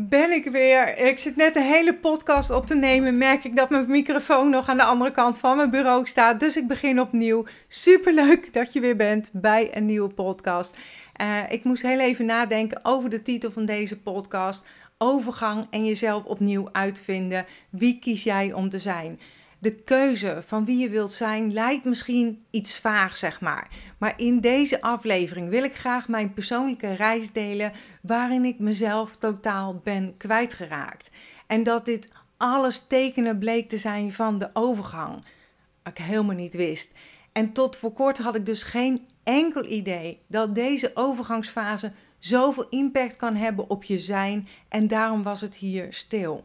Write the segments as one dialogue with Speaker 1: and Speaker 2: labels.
Speaker 1: ben ik weer. Ik zit net de hele podcast op te nemen. Merk ik dat mijn microfoon nog aan de andere kant van mijn bureau staat. Dus ik begin opnieuw. Super leuk dat je weer bent bij een nieuwe podcast. Uh, ik moest heel even nadenken over de titel van deze podcast. Overgang en jezelf opnieuw uitvinden. Wie kies jij om te zijn? De keuze van wie je wilt zijn lijkt misschien iets vaag, zeg maar. Maar in deze aflevering wil ik graag mijn persoonlijke reis delen waarin ik mezelf totaal ben kwijtgeraakt. En dat dit alles tekenen bleek te zijn van de overgang. Wat ik helemaal niet wist. En tot voor kort had ik dus geen enkel idee dat deze overgangsfase zoveel impact kan hebben op je zijn. En daarom was het hier stil.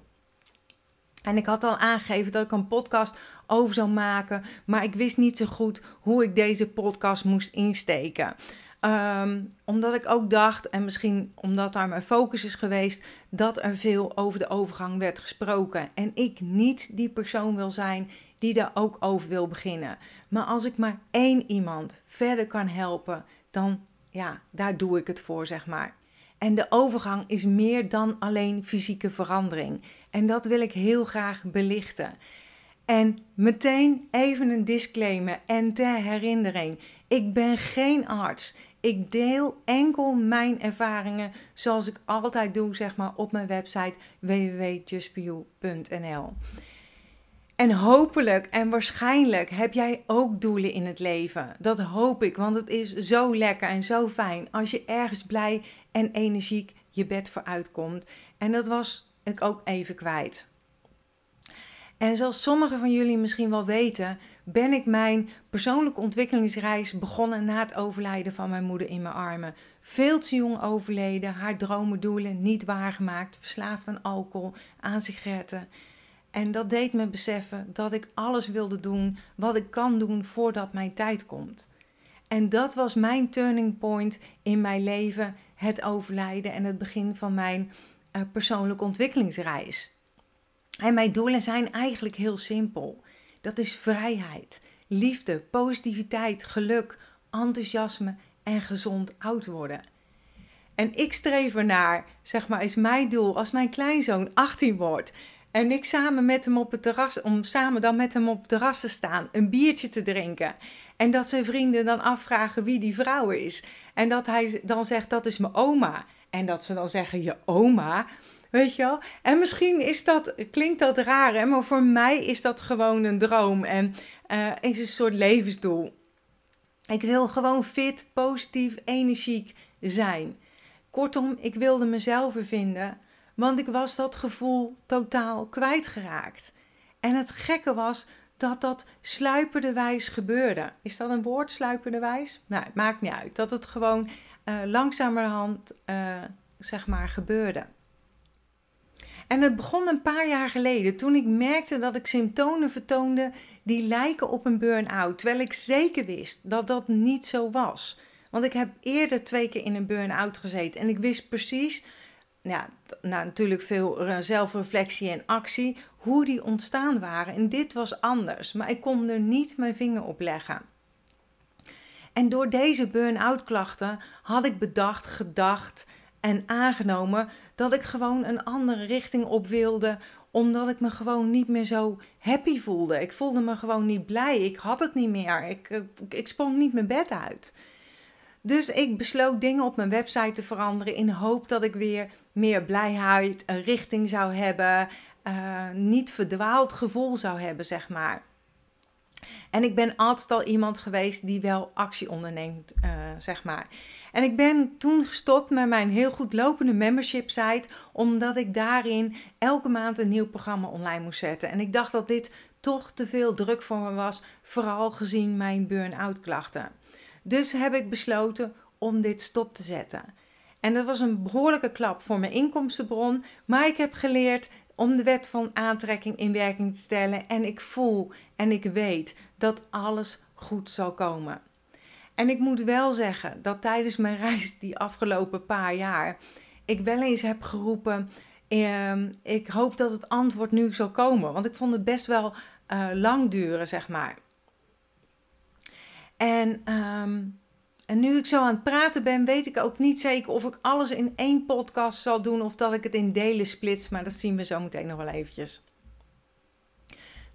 Speaker 1: En ik had al aangegeven dat ik een podcast over zou maken, maar ik wist niet zo goed hoe ik deze podcast moest insteken. Ehm, omdat ik ook dacht, en misschien omdat daar mijn focus is geweest, dat er veel over de overgang werd gesproken. En ik niet die persoon wil zijn die daar ook over wil beginnen. Maar als ik maar één iemand verder kan helpen, dan ja, daar doe ik het voor, zeg maar. En de overgang is meer dan alleen fysieke verandering. En dat wil ik heel graag belichten. En meteen even een disclaimer en ter herinnering. Ik ben geen arts. Ik deel enkel mijn ervaringen zoals ik altijd doe, zeg maar, op mijn website www.justbeyou.nl. En hopelijk en waarschijnlijk heb jij ook doelen in het leven. Dat hoop ik, want het is zo lekker en zo fijn als je ergens blij en energiek je bed voor uitkomt. En dat was ik ook even kwijt. En zoals sommigen van jullie misschien wel weten, ben ik mijn persoonlijke ontwikkelingsreis begonnen na het overlijden van mijn moeder in mijn armen. Veel te jong overleden, haar dromen, doelen niet waargemaakt, verslaafd aan alcohol, aan sigaretten. En dat deed me beseffen dat ik alles wilde doen wat ik kan doen voordat mijn tijd komt. En dat was mijn turning point in mijn leven, het overlijden en het begin van mijn uh, persoonlijke ontwikkelingsreis. En mijn doelen zijn eigenlijk heel simpel. Dat is vrijheid, liefde, positiviteit, geluk, enthousiasme en gezond oud worden. En ik streef ernaar, zeg maar, is mijn doel als mijn kleinzoon 18 wordt en ik samen met hem op het terras, om samen dan met hem op het terras te staan, een biertje te drinken. En dat zijn vrienden dan afvragen wie die vrouw is. En dat hij dan zegt, dat is mijn oma. En dat ze dan zeggen, je oma, weet je wel. En misschien is dat, klinkt dat raar, hè? maar voor mij is dat gewoon een droom. En uh, is een soort levensdoel. Ik wil gewoon fit, positief, energiek zijn. Kortom, ik wilde mezelf vinden want ik was dat gevoel totaal kwijtgeraakt. En het gekke was dat dat sluipenderwijs gebeurde. Is dat een woord, sluipenderwijs? Nou, het maakt niet uit. Dat het gewoon uh, langzamerhand, uh, zeg maar, gebeurde. En het begon een paar jaar geleden toen ik merkte dat ik symptomen vertoonde die lijken op een burn-out. Terwijl ik zeker wist dat dat niet zo was. Want ik heb eerder twee keer in een burn-out gezeten en ik wist precies ja, nou, natuurlijk veel zelfreflectie en actie, hoe die ontstaan waren. En dit was anders, maar ik kon er niet mijn vinger op leggen. En door deze burn-out klachten had ik bedacht, gedacht en aangenomen dat ik gewoon een andere richting op wilde, omdat ik me gewoon niet meer zo happy voelde. Ik voelde me gewoon niet blij. Ik had het niet meer. Ik, ik, ik sprong niet mijn bed uit. Dus ik besloot dingen op mijn website te veranderen in hoop dat ik weer meer blijheid, een richting zou hebben, uh, niet verdwaald gevoel zou hebben, zeg maar. En ik ben altijd al iemand geweest die wel actie onderneemt, uh, zeg maar. En ik ben toen gestopt met mijn heel goed lopende membership site, omdat ik daarin elke maand een nieuw programma online moest zetten. En ik dacht dat dit toch te veel druk voor me was, vooral gezien mijn burn-out klachten. Dus heb ik besloten om dit stop te zetten. En dat was een behoorlijke klap voor mijn inkomstenbron, maar ik heb geleerd om de wet van aantrekking in werking te stellen en ik voel en ik weet dat alles goed zal komen. En ik moet wel zeggen dat tijdens mijn reis die afgelopen paar jaar ik wel eens heb geroepen: ehm, ik hoop dat het antwoord nu zal komen, want ik vond het best wel uh, lang duren, zeg maar. En um, En nu ik zo aan het praten ben, weet ik ook niet zeker of ik alles in één podcast zal doen of dat ik het in delen splits. Maar dat zien we zo meteen nog wel eventjes.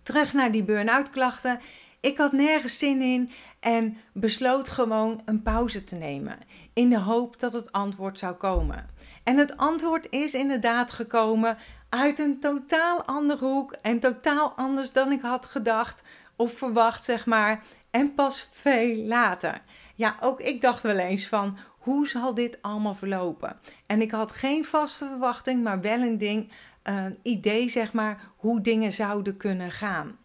Speaker 1: Terug naar die burn-out klachten. Ik had nergens zin in en besloot gewoon een pauze te nemen. In de hoop dat het antwoord zou komen. En het antwoord is inderdaad gekomen uit een totaal andere hoek en totaal anders dan ik had gedacht of verwacht, zeg maar. En pas veel later. Ja, ook ik dacht wel eens van hoe zal dit allemaal verlopen? En ik had geen vaste verwachting, maar wel een ding, een idee, zeg maar, hoe dingen zouden kunnen gaan.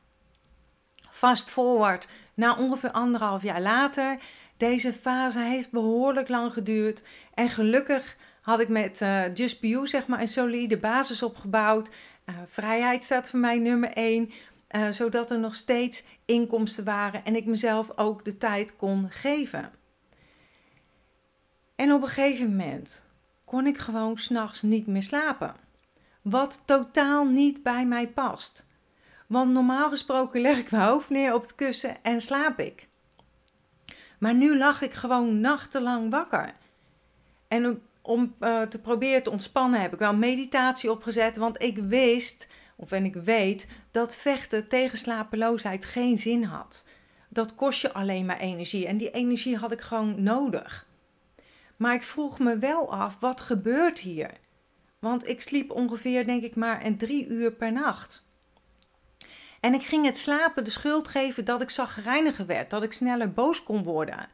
Speaker 1: Fast forward, na ongeveer anderhalf jaar later. Deze fase heeft behoorlijk lang geduurd. En gelukkig had ik met uh, Just Be You, zeg maar, een solide basis opgebouwd. Uh, vrijheid staat voor mij nummer één. Uh, zodat er nog steeds inkomsten waren en ik mezelf ook de tijd kon geven. En op een gegeven moment kon ik gewoon s'nachts niet meer slapen. Wat totaal niet bij mij past. Want normaal gesproken leg ik mijn hoofd neer op het kussen en slaap ik. Maar nu lag ik gewoon nachtenlang wakker. En om, uh, te proberen te ontspannen heb ik wel meditatie opgezet, want ik wist of en ik weet dat vechten tegen slapeloosheid geen zin had. Dat kost je alleen maar energie en die energie had ik gewoon nodig. Maar ik vroeg me wel af, wat gebeurt hier? Want ik sliep ongeveer, denk ik, maar een drie uur per nacht. En ik ging het slapen de schuld geven dat ik zagrijniger werd, dat ik sneller boos kon worden.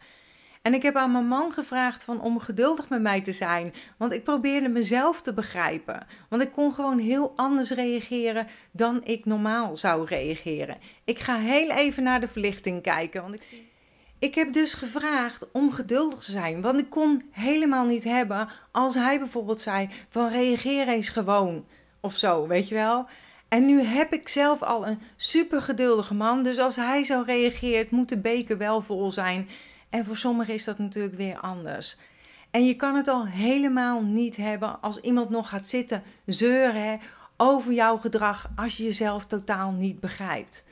Speaker 1: En ik heb aan mijn man gevraagd van om geduldig met mij te zijn. Want ik probeerde mezelf te begrijpen. Want ik kon gewoon heel anders reageren dan ik normaal zou reageren. Ik ga heel even naar de verlichting kijken. Want ik zie... Ik heb dus gevraagd om geduldig te zijn. Want ik kon helemaal niet hebben als hij bijvoorbeeld zei: van reageer eens gewoon. Of zo, weet je wel. En nu heb ik zelf al een super geduldige man. Dus als hij zo reageert, moet de beker wel vol zijn. En voor sommigen is dat natuurlijk weer anders. En je kan het al helemaal niet hebben als iemand nog gaat zitten zeuren over jouw gedrag als je jezelf totaal niet begrijpt.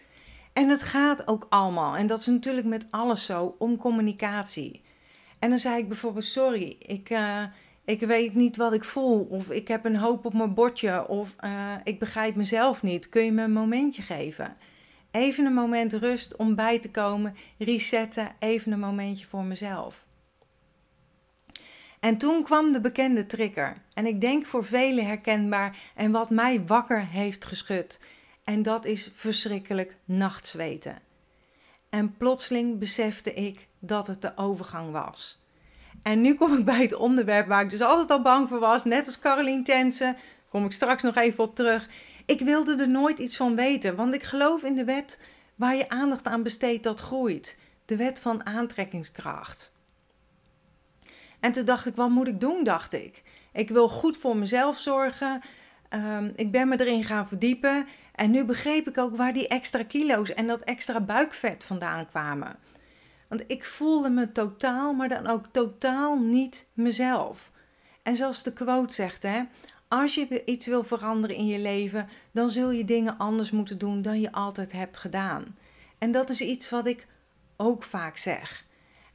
Speaker 1: En het gaat ook allemaal, en dat is natuurlijk met alles zo, om communicatie. En dan zei ik bijvoorbeeld: Sorry, ik, uh, ik weet niet wat ik voel, of ik heb een hoop op mijn bordje, of uh, ik begrijp mezelf niet. Kun je me een momentje geven? Even een moment rust om bij te komen, resetten, even een momentje voor mezelf. En toen kwam de bekende trigger. En ik denk voor velen herkenbaar en wat mij wakker heeft geschud. En dat is verschrikkelijk nachtzweten. En plotseling besefte ik dat het de overgang was. En nu kom ik bij het onderwerp waar ik dus altijd al bang voor was, net als Caroline Tensen, kom ik straks nog even op terug. Ik wilde er nooit iets van weten, want ik geloof in de wet waar je aandacht aan besteedt, dat groeit. De wet van aantrekkingskracht. En toen dacht ik, wat moet ik doen, dacht ik. Ik wil goed voor mezelf zorgen. Um, ik ben me erin gaan verdiepen. En nu begreep ik ook waar die extra kilo's en dat extra buikvet vandaan kwamen. Want ik voelde me totaal, maar dan ook totaal niet mezelf. En zoals de quote zegt, hè, als je iets wil veranderen in je leven, dan zul je dingen anders moeten doen dan je altijd hebt gedaan. En dat is iets wat ik ook vaak zeg.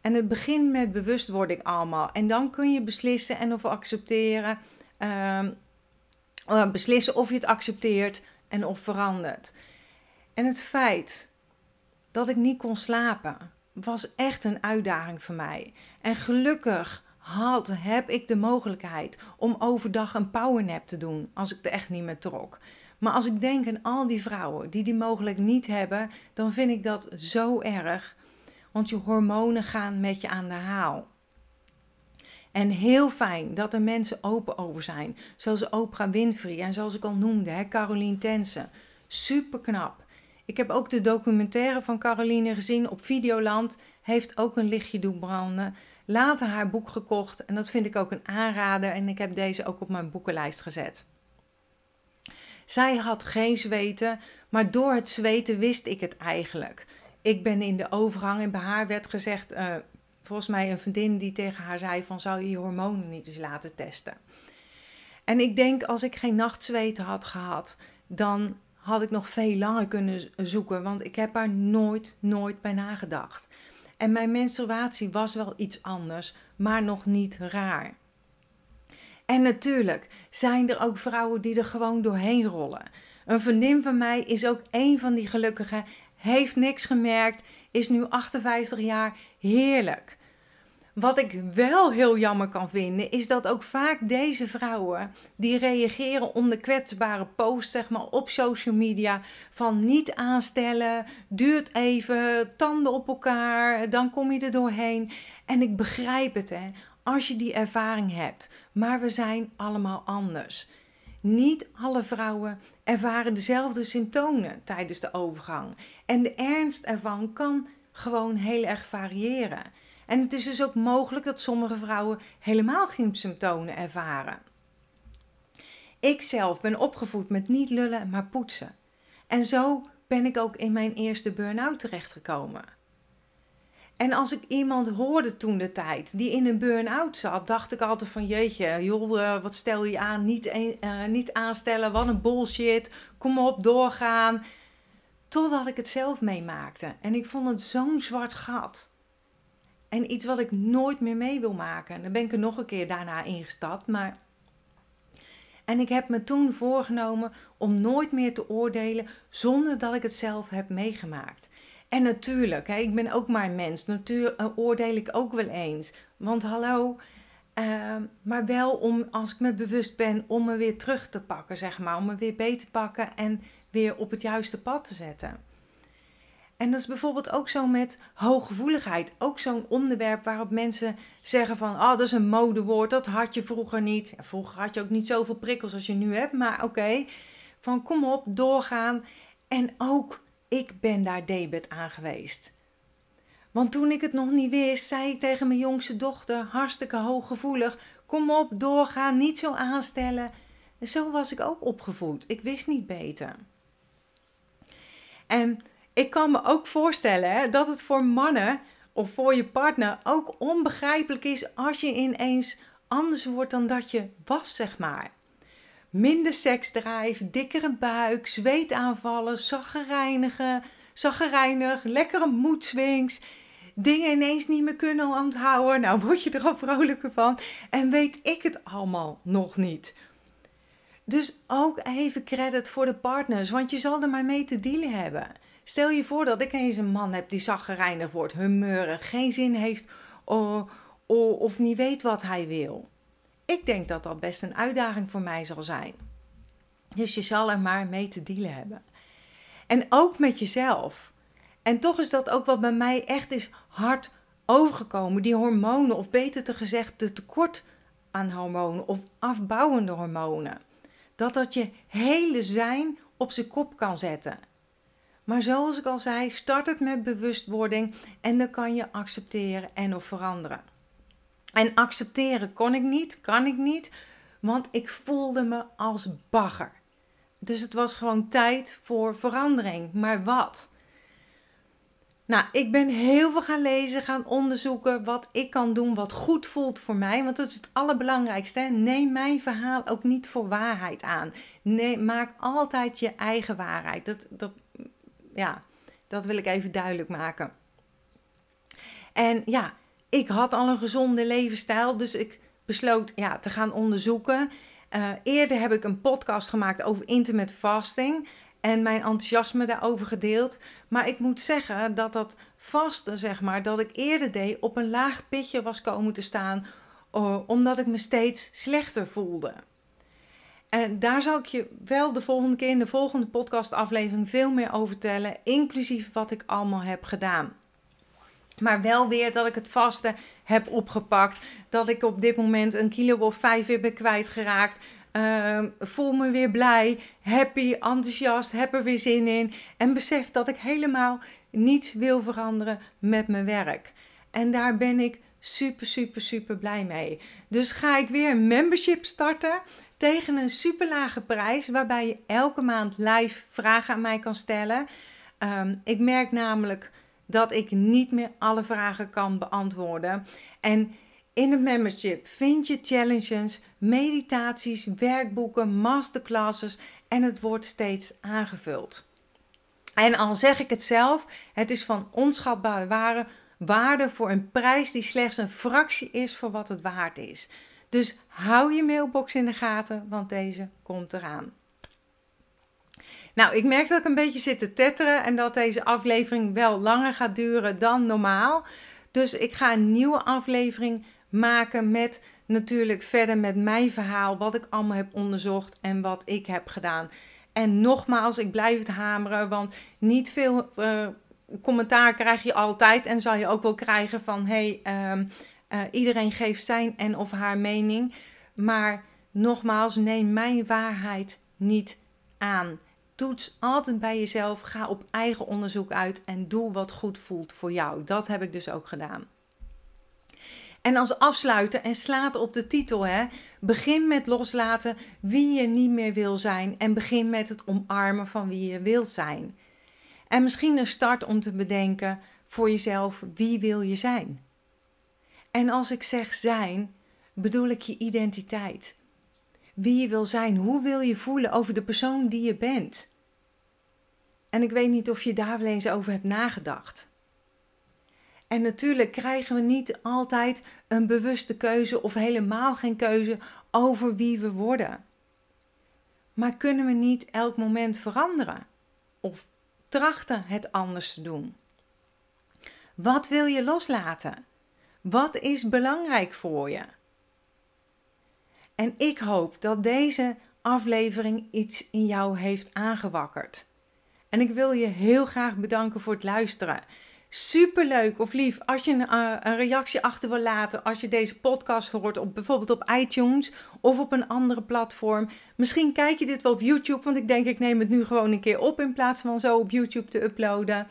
Speaker 1: En het begint met bewustwording allemaal. En dan kun je beslissen en of accepteren. Uh, beslissen of je het accepteert en of verandert. En het feit dat ik niet kon slapen, was echt een uitdaging voor mij. En gelukkig had, heb ik de mogelijkheid om overdag een powernap te doen als ik er echt niet meer trok. Maar als ik denk aan al die vrouwen die die mogelijk niet hebben, dan vind ik dat zo erg. Want je hormonen gaan met je aan de haal. En heel fijn dat er mensen open over zijn. Zoals Oprah Winfrey en zoals ik al noemde, hè, Caroline Tensen. Super knap. Ik heb ook de documentaire van Caroline gezien op Videoland. Heeft ook een lichtje doen branden later haar boek gekocht en dat vind ik ook een aanrader en ik heb deze ook op mijn boekenlijst gezet. Zij had geen zweten, maar door het zweten wist ik het eigenlijk. Ik ben in de overgang en bij haar werd gezegd, uh, volgens mij een vriendin die tegen haar zei van zou je je hormonen niet eens laten testen. En ik denk als ik geen nachtzweten had gehad, dan had ik nog veel langer kunnen zoeken, want ik heb daar nooit, nooit bij nagedacht. En mijn menstruatie was wel iets anders, maar nog niet raar. En natuurlijk zijn er ook vrouwen die er gewoon doorheen rollen. Een vriendin van mij is ook een van die gelukkigen, heeft niks gemerkt, is nu 58 jaar, heerlijk. Wat ik wel heel jammer kan vinden, is dat ook vaak deze vrouwen die reageren onder kwetsbare posts, zeg maar, op social media, van niet aanstellen, duurt even, tanden op elkaar, dan kom je er doorheen. En ik begrijp het, hè, als je die ervaring hebt, maar we zijn allemaal anders. Niet alle vrouwen ervaren dezelfde symptomen tijdens de overgang. En de ernst ervan kan gewoon heel erg variëren. En het is dus ook mogelijk dat sommige vrouwen helemaal geen symptomen ervaren. Ik zelf ben opgevoed met niet lullen, maar poetsen. En zo ben ik ook in mijn eerste burn-out terechtgekomen. En als ik iemand hoorde toen de tijd die in een burn-out zat, dacht ik altijd van jeetje, joh, eh, wat stel je aan? Niet, uh, niet aanstellen, wat een bullshit. Kom op, doorgaan. Totdat ik het zelf meemaakte. En ik vond het zo'n zwart gat. En iets wat ik nooit meer mee wil maken. Dan ben ik er nog een keer daarna ingestapt. Maar... En ik heb me toen voorgenomen om nooit meer te oordelen zonder dat ik het zelf heb meegemaakt. En natuurlijk, hè, ik ben ook maar een mens. Natuurlijk eh, oordeel ik ook wel eens. Want hallo, uh, maar wel om, als ik me bewust ben, om me weer terug te pakken, zeg maar. Om me weer beter te pakken en weer op het juiste pad te zetten. En dat is bijvoorbeeld ook zo met hooggevoeligheid. Ook zo'n onderwerp waarop mensen zeggen van... Oh, dat is een modewoord, dat had je vroeger niet. vroeger had je ook niet zoveel prikkels als je nu hebt, maar oké. Van kom op, doorgaan. En ook, ik ben daar debet aan geweest. Want toen ik het nog niet wist, zei ik tegen mijn jongste dochter, hartstikke hooggevoelig... Kom op, doorgaan, niet zo aanstellen. En zo was ik ook opgevoed. Ik wist niet beter. En ik kan me ook voorstellen hè, dat het voor mannen of voor je partner ook onbegrijpelijk is als je ineens anders wordt dan dat je was, zeg maar. Minder seksdrijf, dikkere buik, zweetaanvallen, zaggerijnigen, zaggerijnig, lekkere moedswings, dingen ineens niet meer kunnen onthouden. Nou, word je er al vrolijker van en weet ik het allemaal nog niet. Dus ook even credit voor de partners, want je zal er maar mee te dealen hebben. Stel je voor dat ik eens een man heb die zaggerijnig wordt, humeurig, geen zin heeft of niet weet wat hij wil. Ik denk dat dat best een uitdaging voor mij zal zijn. Dus je zal er maar mee te dealen hebben. En ook met jezelf. En toch is dat ook wat bij mij echt is hard overgekomen. Die hormonen, of beter te gezegd, de tekort aan hormonen of afbouwende hormonen. Dat dat je hele zijn op zijn kop kan zetten. Maar zoals ik al zei, start het met bewustwording en dan kan je accepteren en of veranderen. En accepteren kon ik niet, kan ik niet, want ik voelde me als bagger. Dus het was gewoon tijd voor verandering. Maar wat? Nou, ik ben heel veel gaan lezen, gaan onderzoeken wat ik kan doen wat goed voelt voor mij. Want dat is het allerbelangrijkste. Neem mijn verhaal ook niet voor waarheid aan. Maak altijd je eigen waarheid. Dat, dat ja, dat wil ik even duidelijk maken. En ja, ik had al een gezonde levensstijl, dus ik besloot ja, te gaan onderzoeken. Uh, eerder heb ik een podcast gemaakt over intermittent fasting en mijn enthousiasme daarover gedeeld. Maar ik moet zeggen dat dat vasten, zeg maar, dat ik eerder deed op een laag pitje was komen te staan, uh, omdat ik me steeds slechter voelde. En daar zal ik je wel de volgende keer in de volgende podcastaflevering veel meer over vertellen, inclusief wat ik allemaal heb gedaan. Maar wel weer dat ik het vaste heb opgepakt. Dat ik op dit moment een kilo of vijf weer ben kwijtgeraakt. Uh, voel me weer blij, happy, enthousiast, heb er weer zin in. En besef dat ik helemaal niets wil veranderen met mijn werk. En daar ben ik super, super, super blij mee. Dus ga ik weer een membership starten tegen een super lage prijs, waarbij je elke maand live vragen aan mij kan stellen. Um, ik merk namelijk dat ik niet meer alle vragen kan beantwoorden. En in het membership vind je challenges, meditaties, werkboeken, masterclasses en het wordt steeds aangevuld. En al zeg ik het zelf, het is van onschatbare waarde waarde voor een prijs die slechts een fractie is voor wat het waard is. Dus hou je mailbox in de gaten, want deze komt eraan. Nou, ik merk dat ik een beetje zit te tetteren en dat deze aflevering wel langer gaat duren dan normaal. Dus ik ga een nieuwe aflevering maken met natuurlijk verder met mijn verhaal, wat ik allemaal heb onderzocht en wat ik heb gedaan. En nogmaals, ik blijf het hameren, want niet veel uh, commentaar krijg je altijd en zal je ook wel krijgen van hey, um, uh, iedereen geeft zijn en of haar mening. Maar nogmaals, neem mijn waarheid niet aan. Toets altijd bij jezelf, ga op eigen onderzoek uit en doe wat goed voelt voor jou. Dat heb ik dus ook gedaan. En als afsluiter, en slaat op de titel, hè, begin met loslaten wie je niet meer wil zijn en begin met het omarmen van wie je wilt zijn. En misschien een start om te bedenken voor jezelf wie wil je zijn. En als ik zeg zijn, bedoel ik je identiteit. Wie je wil zijn, hoe wil je voelen over de persoon die je bent. En ik weet niet of je daar wel eens over hebt nagedacht. En natuurlijk krijgen we niet altijd een bewuste keuze of helemaal geen keuze over wie we worden. Maar kunnen we niet elk moment veranderen? Of trachten het anders te doen? Wat wil je loslaten? Wat is belangrijk voor je? En ik hoop dat deze aflevering iets in jou heeft aangewakkerd. En ik wil je heel graag bedanken voor het luisteren. Super leuk of lief als je een, uh, een, reactie achter wil laten als je deze podcast hoort, op, bijvoorbeeld op iTunes of op een andere platform. Misschien kijk je dit wel op YouTube, want ik denk ik neem het nu gewoon een keer op in plaats van zo op YouTube te uploaden.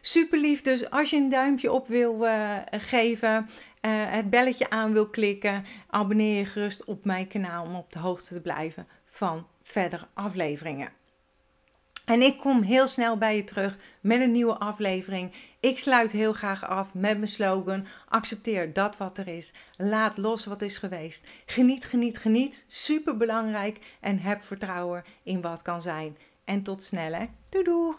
Speaker 1: Super lief, dus als je een duimpje op wil uh, geven, uh, het belletje aan wil klikken, abonneer je gerust op mijn kanaal om op de hoogte te blijven van verdere afleveringen. En ik kom heel snel bij je terug met een nieuwe aflevering. Ik sluit heel graag af met mijn slogan: accepteer dat wat er is. Laat los wat is geweest. Geniet, geniet, geniet. Super belangrijk. En heb vertrouwen in wat kan zijn. En tot snel. Doei!